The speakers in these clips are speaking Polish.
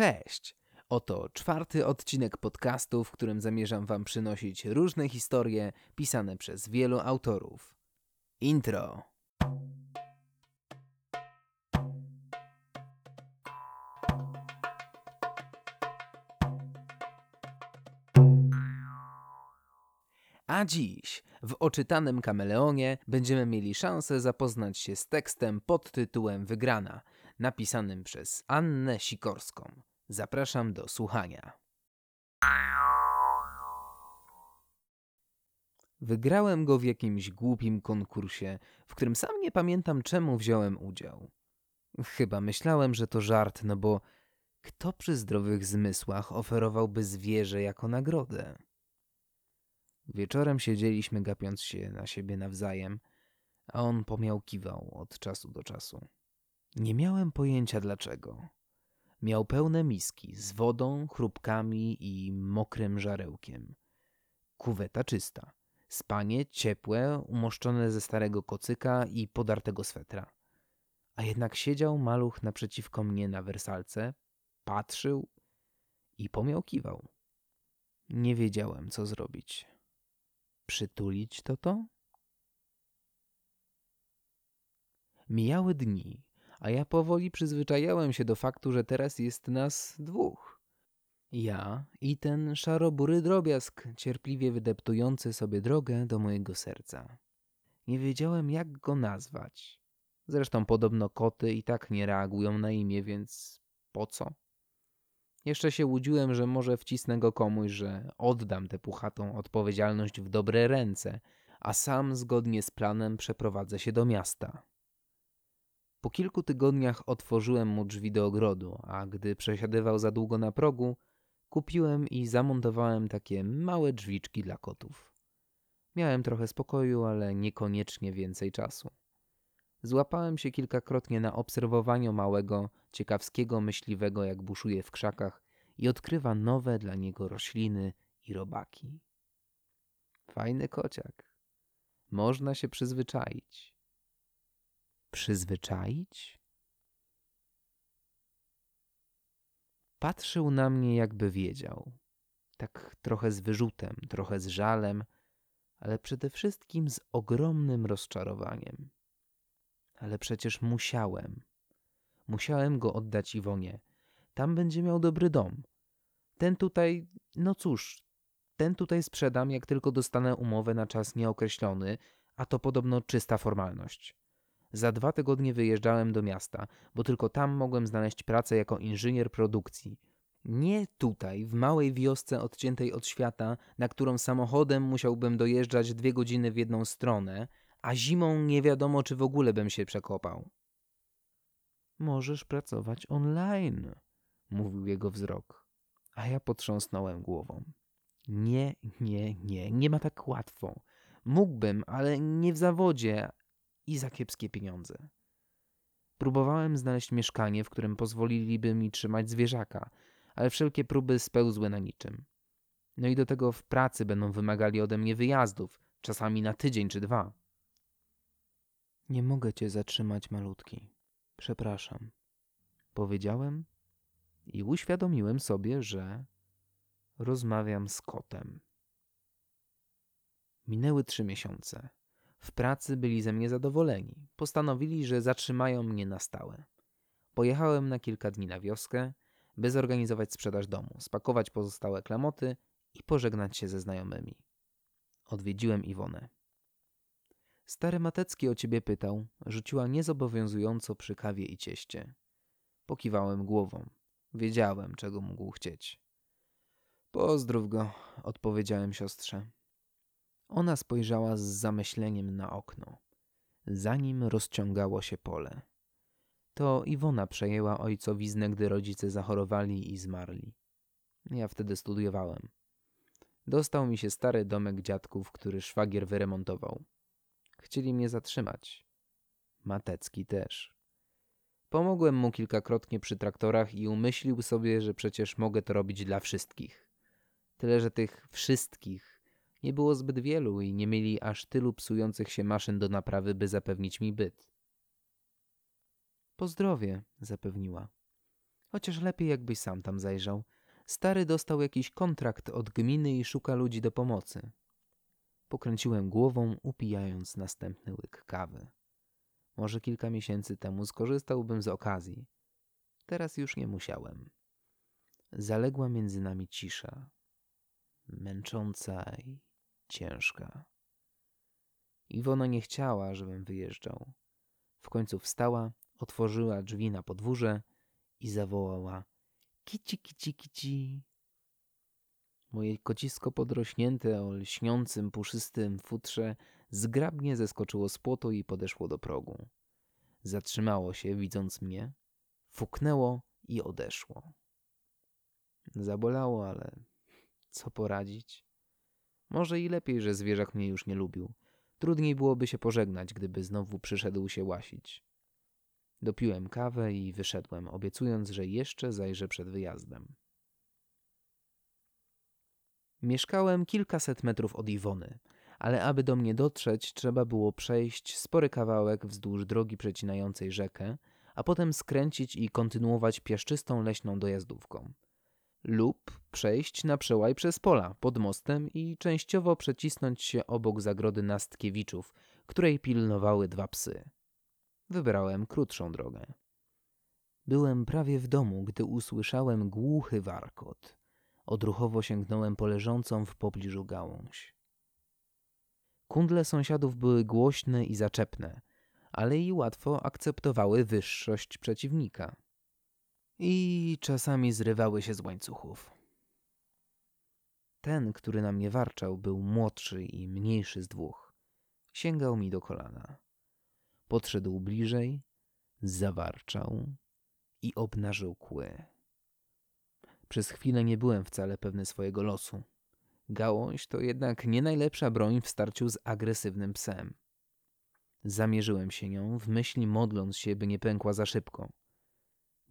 Cześć! Oto czwarty odcinek podcastu, w którym zamierzam Wam przynosić różne historie pisane przez wielu autorów. Intro. A dziś w oczytanym kameleonie będziemy mieli szansę zapoznać się z tekstem pod tytułem Wygrana, napisanym przez Annę Sikorską. Zapraszam do słuchania. Wygrałem go w jakimś głupim konkursie, w którym sam nie pamiętam czemu wziąłem udział. Chyba myślałem, że to żart, no bo kto przy zdrowych zmysłach oferowałby zwierzę jako nagrodę? Wieczorem siedzieliśmy gapiąc się na siebie nawzajem, a on pomiałkiwał od czasu do czasu. Nie miałem pojęcia dlaczego. Miał pełne miski z wodą, chrupkami i mokrym żarełkiem. Kuweta czysta. Spanie ciepłe, umoszczone ze starego kocyka i podartego swetra. A jednak siedział maluch naprzeciwko mnie na wersalce, patrzył i pomiałkiwał. Nie wiedziałem, co zrobić. Przytulić to to? Mijały dni, a ja powoli przyzwyczajałem się do faktu, że teraz jest nas dwóch. Ja i ten szarobury drobiazg, cierpliwie wydeptujący sobie drogę do mojego serca. Nie wiedziałem, jak go nazwać. Zresztą podobno koty i tak nie reagują na imię, więc po co? Jeszcze się łudziłem, że może wcisnę go komuś, że oddam tę puchatą odpowiedzialność w dobre ręce, a sam zgodnie z planem przeprowadzę się do miasta. Po kilku tygodniach otworzyłem mu drzwi do ogrodu, a gdy przesiadywał za długo na progu, kupiłem i zamontowałem takie małe drzwiczki dla kotów. Miałem trochę spokoju, ale niekoniecznie więcej czasu. Złapałem się kilkakrotnie na obserwowaniu małego, ciekawskiego myśliwego, jak buszuje w krzakach i odkrywa nowe dla niego rośliny i robaki. Fajny kociak. Można się przyzwyczaić. Przyzwyczaić? Patrzył na mnie, jakby wiedział. Tak trochę z wyrzutem, trochę z żalem, ale przede wszystkim z ogromnym rozczarowaniem. Ale przecież musiałem. Musiałem go oddać Iwonie. Tam będzie miał dobry dom. Ten tutaj, no cóż, ten tutaj sprzedam, jak tylko dostanę umowę na czas nieokreślony, a to podobno czysta formalność. Za dwa tygodnie wyjeżdżałem do miasta, bo tylko tam mogłem znaleźć pracę jako inżynier produkcji. Nie tutaj, w małej wiosce odciętej od świata, na którą samochodem musiałbym dojeżdżać dwie godziny w jedną stronę, a zimą nie wiadomo, czy w ogóle bym się przekopał. Możesz pracować online, mówił jego wzrok, a ja potrząsnąłem głową. Nie, nie, nie, nie ma tak łatwo. Mógłbym, ale nie w zawodzie i za kiepskie pieniądze. Próbowałem znaleźć mieszkanie, w którym pozwoliliby mi trzymać zwierzaka, ale wszelkie próby spełzły na niczym. No i do tego w pracy będą wymagali ode mnie wyjazdów, czasami na tydzień czy dwa. Nie mogę cię zatrzymać, malutki. Przepraszam. Powiedziałem i uświadomiłem sobie, że rozmawiam z kotem. Minęły trzy miesiące. W pracy byli ze mnie zadowoleni. Postanowili, że zatrzymają mnie na stałe. Pojechałem na kilka dni na wioskę, by zorganizować sprzedaż domu, spakować pozostałe klamoty i pożegnać się ze znajomymi. Odwiedziłem Iwonę. Stary Matecki o ciebie pytał, rzuciła niezobowiązująco przy kawie i cieście. Pokiwałem głową. Wiedziałem, czego mógł chcieć. Pozdrów go, odpowiedziałem siostrze. Ona spojrzała z zamyśleniem na okno. Za nim rozciągało się pole. To Iwona przejęła ojcowiznę, gdy rodzice zachorowali i zmarli. Ja wtedy studiowałem. Dostał mi się stary domek dziadków, który szwagier wyremontował. Chcieli mnie zatrzymać. Matecki też. Pomogłem mu kilkakrotnie przy traktorach i umyślił sobie, że przecież mogę to robić dla wszystkich. Tyle, że tych wszystkich nie było zbyt wielu i nie mieli aż tylu psujących się maszyn do naprawy, by zapewnić mi byt. Pozdrowie, zapewniła. Chociaż lepiej jakbyś sam tam zajrzał. Stary dostał jakiś kontrakt od gminy i szuka ludzi do pomocy. Pokręciłem głową, upijając następny łyk kawy. Może kilka miesięcy temu skorzystałbym z okazji. Teraz już nie musiałem. Zaległa między nami cisza. Męcząca i ciężka. Iwona nie chciała, żebym wyjeżdżał. W końcu wstała, otworzyła drzwi na podwórze i zawołała kici, kici, kici. Moje kocisko podrośnięte o lśniącym, puszystym futrze zgrabnie zeskoczyło z płotu i podeszło do progu. Zatrzymało się, widząc mnie, fuknęło i odeszło. Zabolało, ale co poradzić? Może i lepiej, że zwierzak mnie już nie lubił. Trudniej byłoby się pożegnać, gdyby znowu przyszedł się łasić. Dopiłem kawę i wyszedłem, obiecując, że jeszcze zajrzę przed wyjazdem. Mieszkałem kilkaset metrów od Iwony, ale aby do mnie dotrzeć, trzeba było przejść spory kawałek wzdłuż drogi przecinającej rzekę, a potem skręcić i kontynuować piaszczystą leśną dojazdówką. Lub przejść na przełaj przez pola pod mostem i częściowo przecisnąć się obok zagrody Nastkiewiczów, której pilnowały dwa psy. Wybrałem krótszą drogę. Byłem prawie w domu, gdy usłyszałem głuchy warkot. Odruchowo sięgnąłem po leżącą w pobliżu gałąź. Kundle sąsiadów były głośne i zaczepne, ale i łatwo akceptowały wyższość przeciwnika. I czasami zrywały się z łańcuchów. Ten, który na mnie warczał, był młodszy i mniejszy z dwóch. Sięgał mi do kolana. Podszedł bliżej, zawarczał i obnażył kły. Przez chwilę nie byłem wcale pewny swojego losu. Gałąź to jednak nie najlepsza broń w starciu z agresywnym psem. Zamierzyłem się nią, w myśli modląc się, by nie pękła za szybko.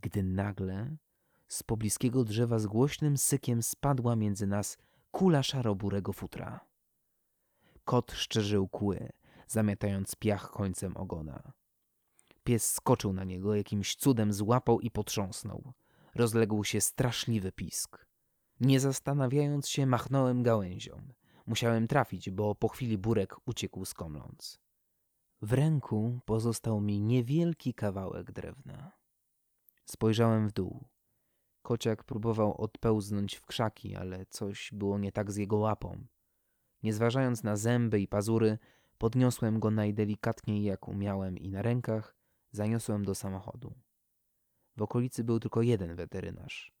Gdy nagle z pobliskiego drzewa z głośnym sykiem spadła między nas kula szaroburego futra. Kot szczerzył kły, zamiatając piach końcem ogona. Pies skoczył na niego, jakimś cudem złapał i potrząsnął. Rozległ się straszliwy pisk. Nie zastanawiając się, machnąłem gałęzią. Musiałem trafić, bo po chwili burek uciekł skomląc. W ręku pozostał mi niewielki kawałek drewna. Spojrzałem w dół. Kociak próbował odpełznąć w krzaki, ale coś było nie tak z jego łapą. Nie zważając na zęby i pazury, podniosłem go najdelikatniej jak umiałem i na rękach zaniosłem do samochodu. W okolicy był tylko jeden weterynarz.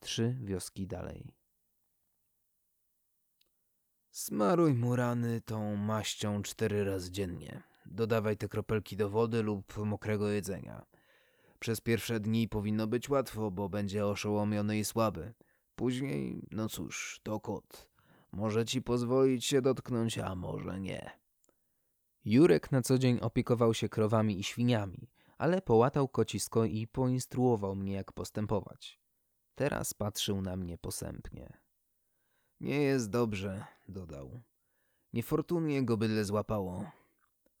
Trzy wioski dalej. Smaruj mu rany tą maścią cztery razy dziennie. Dodawaj te kropelki do wody lub mokrego jedzenia. Przez pierwsze dni powinno być łatwo, bo będzie oszołomiony i słaby. Później, no cóż, to kot. Może ci pozwolić się dotknąć, a może nie. Jurek na co dzień opiekował się krowami i świniami, ale połatał kocisko i poinstruował mnie, jak postępować. Teraz patrzył na mnie posępnie. Nie jest dobrze, dodał. Niefortunnie go bydle złapało.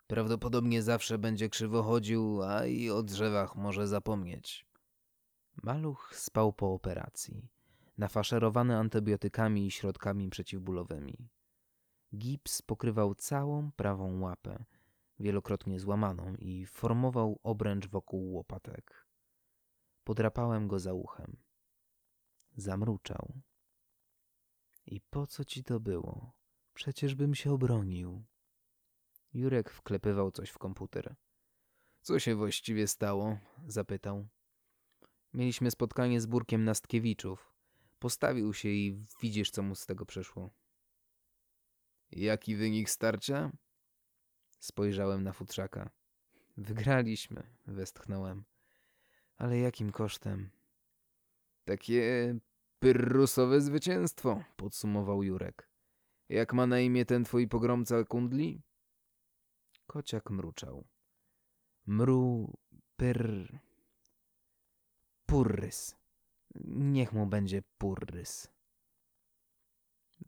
Prawdopodobnie zawsze będzie krzywo chodził, a i o drzewach może zapomnieć. Maluch spał po operacji, nafaszerowany antybiotykami i środkami przeciwbólowymi. Gips pokrywał całą prawą łapę, wielokrotnie złamaną i formował obręcz wokół łopatek. Podrapałem go za uchem. Zamruczał. I po co ci to było? Przecież bym się obronił. Jurek wklepywał coś w komputer. Co się właściwie stało? zapytał. Mieliśmy spotkanie z Burkiem Nastkiewiczów. Postawił się i widzisz, co mu z tego przeszło. Jaki wynik starcia? Spojrzałem na futrzaka. Wygraliśmy, westchnąłem. Ale jakim kosztem? Takie pyrrusowe zwycięstwo, podsumował Jurek. Jak ma na imię ten twój pogromca kundli? Kociak mruczał. Mru... pyr... Purrys. Niech mu będzie purrys.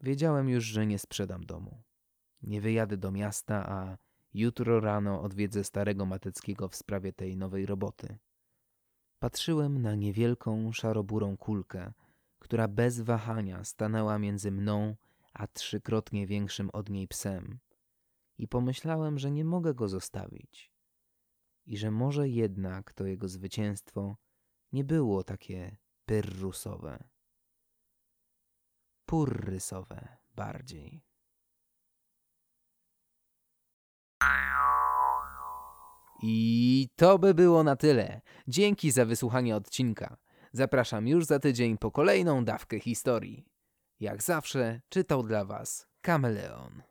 Wiedziałem już, że nie sprzedam domu. Nie wyjadę do miasta, a jutro rano odwiedzę starego Mateckiego w sprawie tej nowej roboty. Patrzyłem na niewielką, szaroburą kulkę, która bez wahania stanęła między mną a trzykrotnie większym od niej psem. I pomyślałem, że nie mogę go zostawić. I że może jednak to jego zwycięstwo nie było takie pyrrusowe. Purrysowe bardziej. I to by było na tyle. Dzięki za wysłuchanie odcinka. Zapraszam już za tydzień po kolejną dawkę historii. Jak zawsze czytał dla Was Kameleon.